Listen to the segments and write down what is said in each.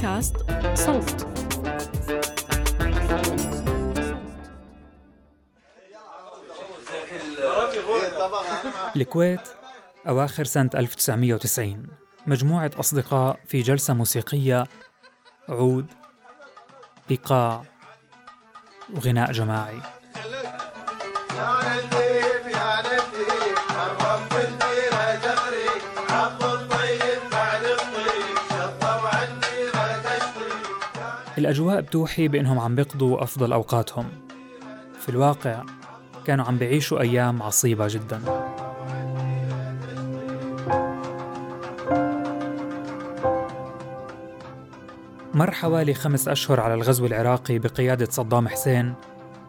بودكاست صوت. الكويت أواخر سنة 1990 مجموعة أصدقاء في جلسة موسيقية عود إيقاع وغناء جماعي. الأجواء بتوحي بأنهم عم بيقضوا أفضل أوقاتهم. في الواقع كانوا عم بيعيشوا أيام عصيبة جدا. مر حوالي خمس أشهر على الغزو العراقي بقيادة صدام حسين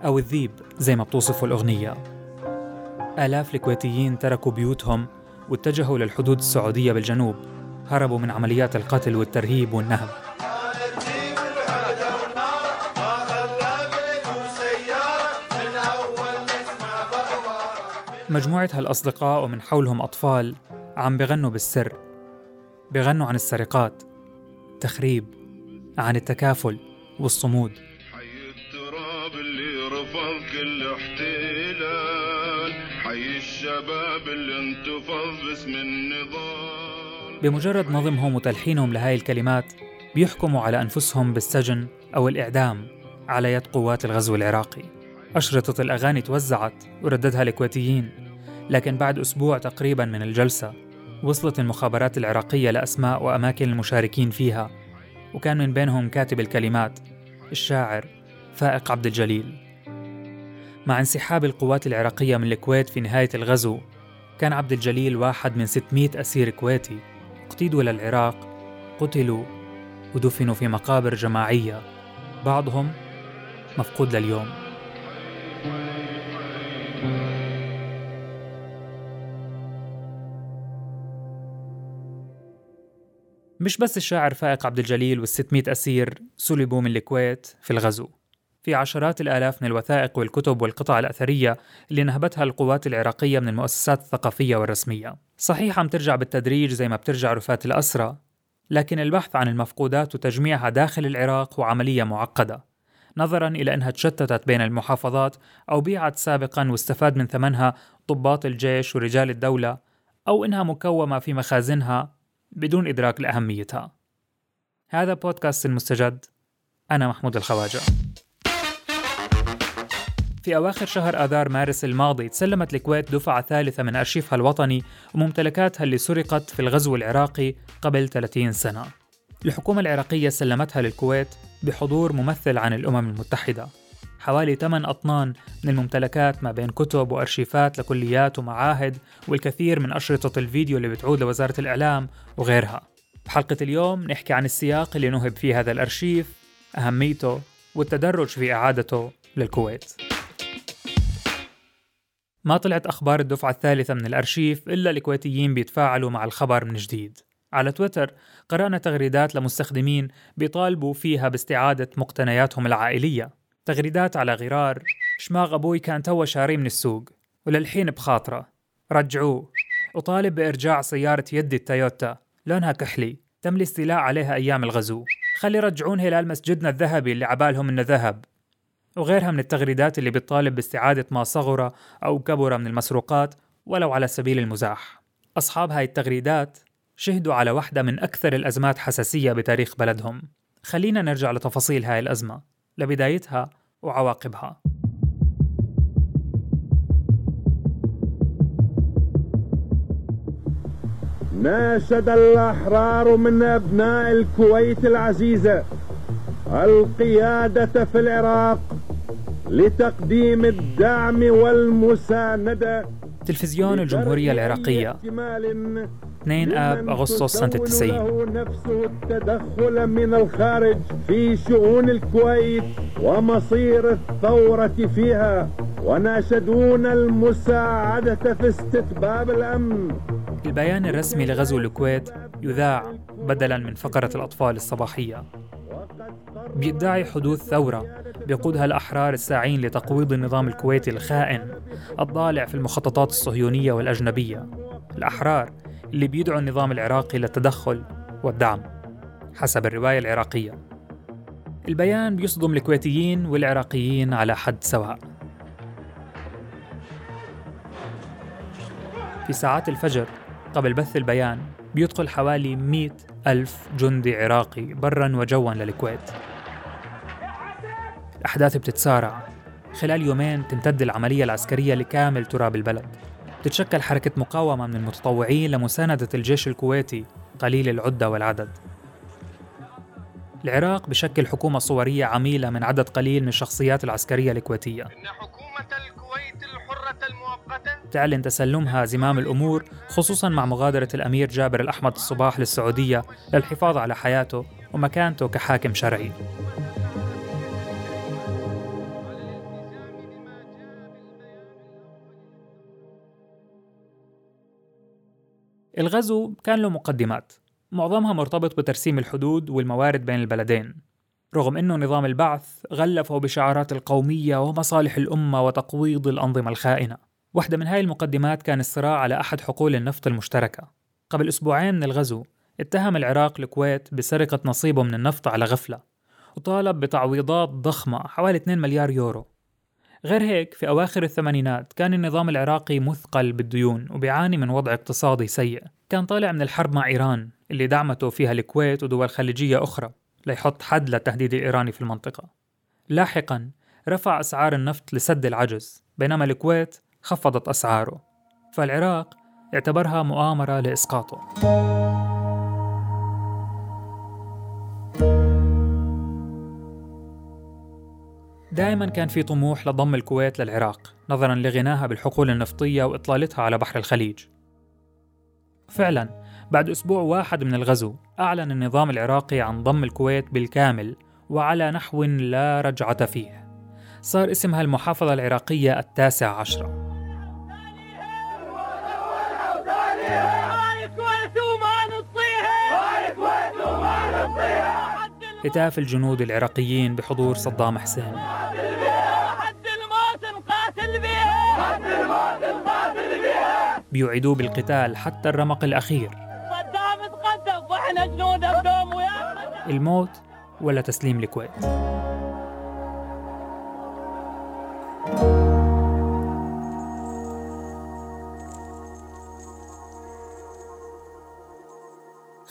أو الذيب زي ما بتوصفه الأغنية. آلاف الكويتيين تركوا بيوتهم واتجهوا للحدود السعودية بالجنوب هربوا من عمليات القتل والترهيب والنهب. مجموعة هالأصدقاء ومن حولهم أطفال عم بغنوا بالسر بغنوا عن السرقات التخريب عن التكافل والصمود. حي التراب اللي رفض كل احتلال حي الشباب اللي انتفض باسم النضال. بمجرد نظمهم وتلحينهم لهاي الكلمات بيحكموا على أنفسهم بالسجن أو الإعدام على يد قوات الغزو العراقي. أشرطة الأغاني توزعت ورددها الكويتيين. لكن بعد أسبوع تقريبا من الجلسة وصلت المخابرات العراقية لأسماء وأماكن المشاركين فيها وكان من بينهم كاتب الكلمات الشاعر فائق عبد الجليل. مع انسحاب القوات العراقية من الكويت في نهاية الغزو كان عبد الجليل واحد من 600 أسير كويتي اقتيدوا للعراق قتلوا ودفنوا في مقابر جماعية بعضهم مفقود لليوم. مش بس الشاعر فائق عبد الجليل وال600 أسير سلبوا من الكويت في الغزو. في عشرات الآلاف من الوثائق والكتب والقطع الأثرية اللي نهبتها القوات العراقية من المؤسسات الثقافية والرسمية. صحيح عم ترجع بالتدريج زي ما بترجع رفات الأسرى لكن البحث عن المفقودات وتجميعها داخل العراق هو عملية معقدة نظرا إلى أنها تشتتت بين المحافظات أو بيعت سابقا واستفاد من ثمنها ضباط الجيش ورجال الدولة أو إنها مكومة في مخازنها بدون إدراك لأهميتها. هذا بودكاست المستجد. أنا محمود الخواجة. في أواخر شهر آذار مارس الماضي تسلمت الكويت دفعة ثالثة من أرشيفها الوطني وممتلكاتها اللي سرقت في الغزو العراقي قبل 30 سنة. الحكومة العراقية سلمتها للكويت بحضور ممثل عن الأمم المتحدة. حوالي 8 أطنان من الممتلكات ما بين كتب وأرشيفات لكليات ومعاهد والكثير من أشرطة الفيديو اللي بتعود لوزارة الإعلام وغيرها. بحلقة اليوم نحكي عن السياق اللي نهب فيه هذا الأرشيف أهميته والتدرج في إعادته للكويت. ما طلعت أخبار الدفعة الثالثة من الأرشيف إلا الكويتيين بيتفاعلوا مع الخبر من جديد. على تويتر قرأنا تغريدات لمستخدمين بيطالبوا فيها باستعادة مقتنياتهم العائلية. تغريدات على غرار شماغ أبوي كان توا شاريه من السوق وللحين بخاطره. رجعوه. وطالب بإرجاع سيارة يدي التويوتا. لونها كحلي. تم الاستيلاء عليها أيام الغزو. خلي يرجعون هلال مسجدنا الذهبي اللي عبالهم إنه ذهب. وغيرها من التغريدات اللي بتطالب باستعادة ما صغر أو كبر من المسروقات ولو على سبيل المزاح. أصحاب هاي التغريدات شهدوا على واحدة من أكثر الأزمات حساسية بتاريخ بلدهم. خلينا نرجع لتفاصيل هاي الأزمة. لبدايتها وعواقبها. ناشد الأحرار من أبناء الكويت العزيزة القيادة في العراق لتقديم الدعم والمساندة تلفزيون الجمهورية العراقية. 2 آب أغسطس سنة التسعين. نفسه التدخل من الخارج في شؤون الكويت ومصير الثورة فيها وناشدون المساعدة في استتباب الأمن. البيان الرسمي لغزو الكويت يذاع بدلا من فقرة الأطفال الصباحية. بيدعي حدوث ثورة بيقودها الأحرار الساعين لتقويض النظام الكويتي الخائن الضالع في المخططات الصهيونية والأجنبية. الأحرار اللي بيدعوا النظام العراقي للتدخل والدعم حسب الرواية العراقية. البيان بيصدم الكويتيين والعراقيين على حد سواء. في ساعات الفجر قبل بث البيان بيدخل حوالي 100 ألف جندي عراقي برا وجوا للكويت. الأحداث بتتسارع. خلال يومين تمتد العملية العسكرية لكامل تراب البلد. تتشكل حركة مقاومة من المتطوعين لمساندة الجيش الكويتي قليل العدة والعدد. العراق بشكل حكومة صورية عميلة من عدد قليل من الشخصيات العسكرية الكويتية. إن حكومة الكويت الحرة المؤقتة تعلن تسلمها زمام الأمور خصوصا مع مغادرة الأمير جابر الأحمد الصباح للسعودية للحفاظ على حياته ومكانته كحاكم شرعي. الغزو كان له مقدمات. معظمها مرتبط بترسيم الحدود والموارد بين البلدين. رغم أنه نظام البعث غلفه بشعارات القومية ومصالح الأمة وتقويض الأنظمة الخائنة. واحدة من هاي المقدمات كان الصراع على أحد حقول النفط المشتركة. قبل أسبوعين من الغزو اتهم العراق الكويت بسرقة نصيبه من النفط على غفلة وطالب بتعويضات ضخمة حوالي 2 مليار يورو. غير هيك في أواخر الثمانينات كان النظام العراقي مثقل بالديون وبيعاني من وضع اقتصادي سيء. كان طالع من الحرب مع إيران اللي دعمته فيها الكويت ودول خليجية أخرى ليحط حد للتهديد الإيراني في المنطقة. لاحقا رفع أسعار النفط لسد العجز بينما الكويت خفضت أسعاره. فالعراق اعتبرها مؤامرة لإسقاطه. دائما كان في طموح لضم الكويت للعراق نظرا لغناها بالحقول النفطية وإطلالتها على بحر الخليج. فعلا بعد أسبوع واحد من الغزو أعلن النظام العراقي عن ضم الكويت بالكامل وعلى نحو لا رجعة فيه. صار اسمها المحافظة العراقية التاسع عشرة. هتاف الجنود العراقيين بحضور صدام حسين. بيوعدوه بالقتال حتى الرمق الأخير. صدام تقدم بدوم ويا الموت ولا تسليم الكويت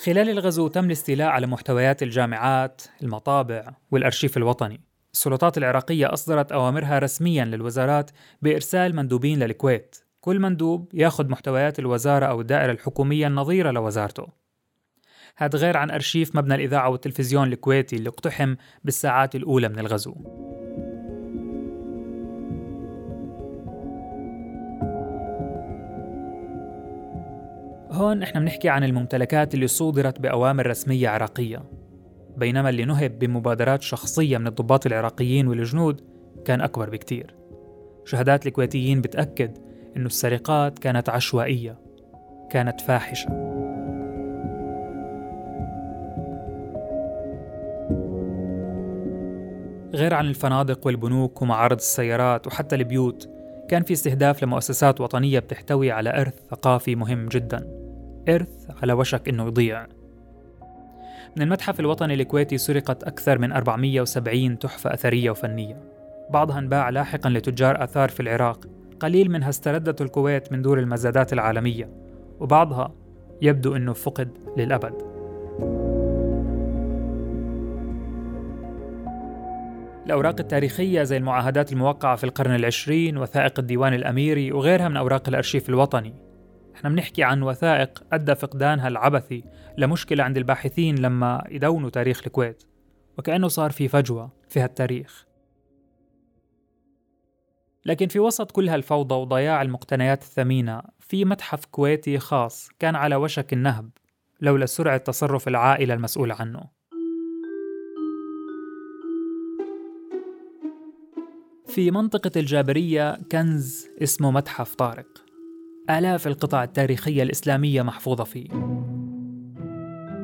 خلال الغزو تم الاستيلاء على محتويات الجامعات، المطابع والأرشيف الوطني. السلطات العراقية أصدرت أوامرها رسميا للوزارات بإرسال مندوبين للكويت. كل مندوب ياخذ محتويات الوزارة أو الدائرة الحكومية النظيرة لوزارته. هذا غير عن أرشيف مبنى الإذاعة والتلفزيون الكويتي اللي اقتحم بالساعات الأولى من الغزو. هون إحنا بنحكي عن الممتلكات اللي صودرت بأوامر رسمية عراقية. بينما اللي نهب بمبادرات شخصية من الضباط العراقيين والجنود كان أكبر بكتير. شهادات الكويتيين بتأكد إنه السرقات كانت عشوائية كانت فاحشة. غير عن الفنادق والبنوك ومعارض السيارات وحتى البيوت كان في استهداف لمؤسسات وطنية بتحتوي على إرث ثقافي مهم جدا. إرث على وشك إنه يضيع. من المتحف الوطني الكويتي سرقت أكثر من 470 تحفة أثرية وفنية. بعضها انباع لاحقا لتجار آثار في العراق. قليل منها استردته الكويت من دور المزادات العالمية وبعضها يبدو أنه فقد للأبد. الأوراق التاريخية زي المعاهدات الموقعة في القرن العشرين وثائق الديوان الأميري وغيرها من أوراق الأرشيف الوطني. إحنا بنحكي عن وثائق أدى فقدانها العبثي لمشكلة عند الباحثين لما يدونوا تاريخ الكويت وكأنه صار في فجوة في هالتاريخ. لكن في وسط كل هالفوضى وضياع المقتنيات الثمينة في متحف كويتي خاص كان على وشك النهب لولا سرعة تصرف العائلة المسؤولة عنه. في منطقة الجابرية كنز اسمه متحف طارق. آلاف القطع التاريخية الإسلامية محفوظة فيه.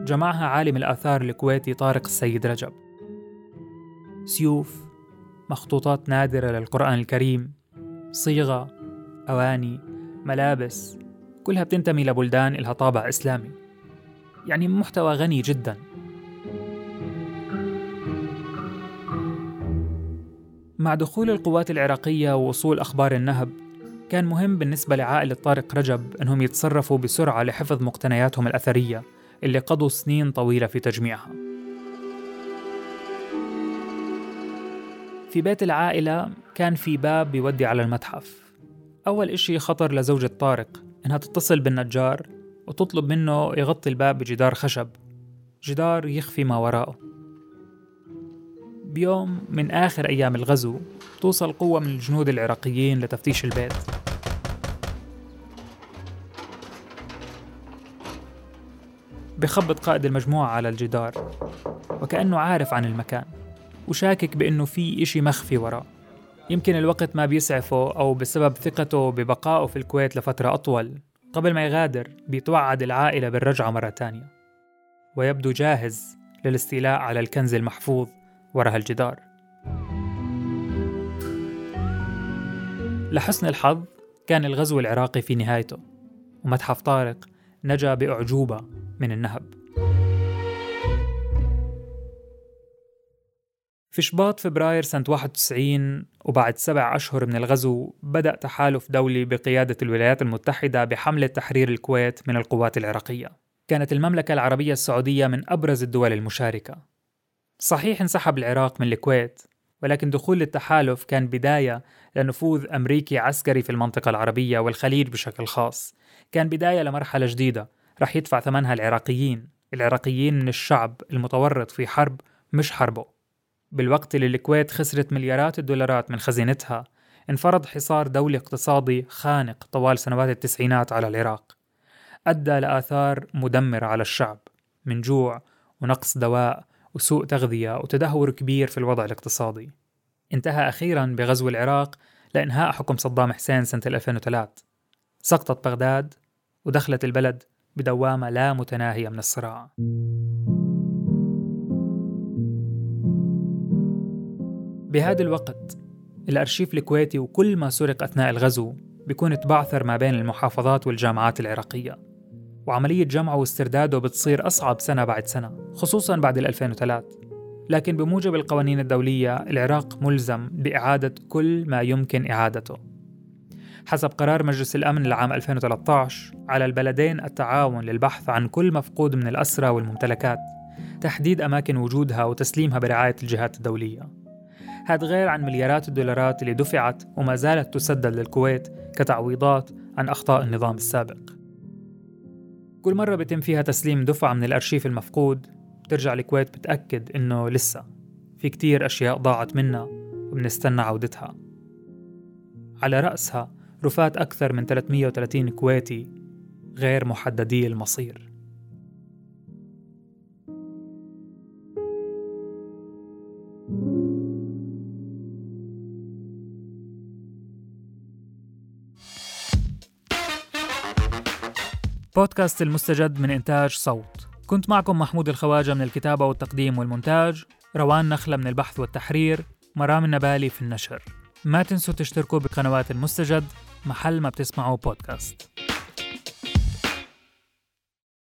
جمعها عالم الآثار الكويتي طارق السيد رجب. سيوف مخطوطات نادرة للقرآن الكريم صيغة أواني ملابس كلها بتنتمي لبلدان إلها طابع إسلامي. يعني محتوى غني جدا. مع دخول القوات العراقية ووصول أخبار النهب كان مهم بالنسبة لعائلة طارق رجب أنهم يتصرفوا بسرعة لحفظ مقتنياتهم الأثرية اللي قضوا سنين طويلة في تجميعها. في بيت العائلة كان في باب بيودي على المتحف. أول إشي خطر لزوجة طارق إنها تتصل بالنجار وتطلب منه يغطي الباب بجدار خشب. جدار يخفي ما وراءه. بيوم من آخر أيام الغزو توصل قوة من الجنود العراقيين لتفتيش البيت. بخبط قائد المجموعة على الجدار وكأنه عارف عن المكان وشاكك بأنه في إشي مخفي وراه. يمكن الوقت ما بيسعفه أو بسبب ثقته ببقائه في الكويت لفترة أطول قبل ما يغادر بيتوعد العائلة بالرجعة مرة تانية. ويبدو جاهز للاستيلاء على الكنز المحفوظ. وراء الجدار. لحسن الحظ كان الغزو العراقي في نهايته ومتحف طارق نجا بأعجوبة من النهب. في شباط فبراير سنة 91 وبعد سبع أشهر من الغزو بدأ تحالف دولي بقيادة الولايات المتحدة بحملة تحرير الكويت من القوات العراقية. كانت المملكة العربية السعودية من أبرز الدول المشاركة. صحيح انسحب العراق من الكويت ولكن دخول التحالف كان بداية لنفوذ أمريكي عسكري في المنطقة العربية والخليج بشكل خاص. كان بداية لمرحلة جديدة رح يدفع ثمنها العراقيين العراقيين من الشعب المتورط في حرب مش حربه. بالوقت اللي الكويت خسرت مليارات الدولارات من خزينتها انفرض حصار دولي اقتصادي خانق طوال سنوات التسعينات على العراق. أدى لآثار مدمرة على الشعب من جوع ونقص دواء وسوء تغذية وتدهور كبير في الوضع الاقتصادي. انتهى أخيرا بغزو العراق لإنهاء حكم صدام حسين سنة 2003 سقطت بغداد ودخلت البلد بدوامة لا متناهية من الصراع. بهذا الوقت الأرشيف الكويتي وكل ما سرق أثناء الغزو بيكون تبعثر ما بين المحافظات والجامعات العراقية. وعملية جمعه واسترداده بتصير أصعب سنة بعد سنة خصوصا بعد 2003 لكن بموجب القوانين الدولية العراق ملزم بإعادة كل ما يمكن إعادته. حسب قرار مجلس الأمن لعام 2013 على البلدين التعاون للبحث عن كل مفقود من الأسرى والممتلكات تحديد أماكن وجودها وتسليمها برعاية الجهات الدولية. هذا غير عن مليارات الدولارات اللي دفعت وما زالت تسدد للكويت كتعويضات عن أخطاء النظام السابق. كل مرة بيتم فيها تسليم دفعة من الأرشيف المفقود بترجع الكويت بتأكد إنه لسه في كتير أشياء ضاعت منا وبنستنى عودتها. على رأسها رفات أكثر من 330 كويتي غير محددي المصير. بودكاست المستجد من إنتاج صوت. كنت معكم محمود الخواجة من الكتابة والتقديم والمونتاج روان نخلة من البحث والتحرير مرام النبالي في النشر. ما تنسوا تشتركوا بقنوات المستجد محل ما بتسمعوا بودكاست.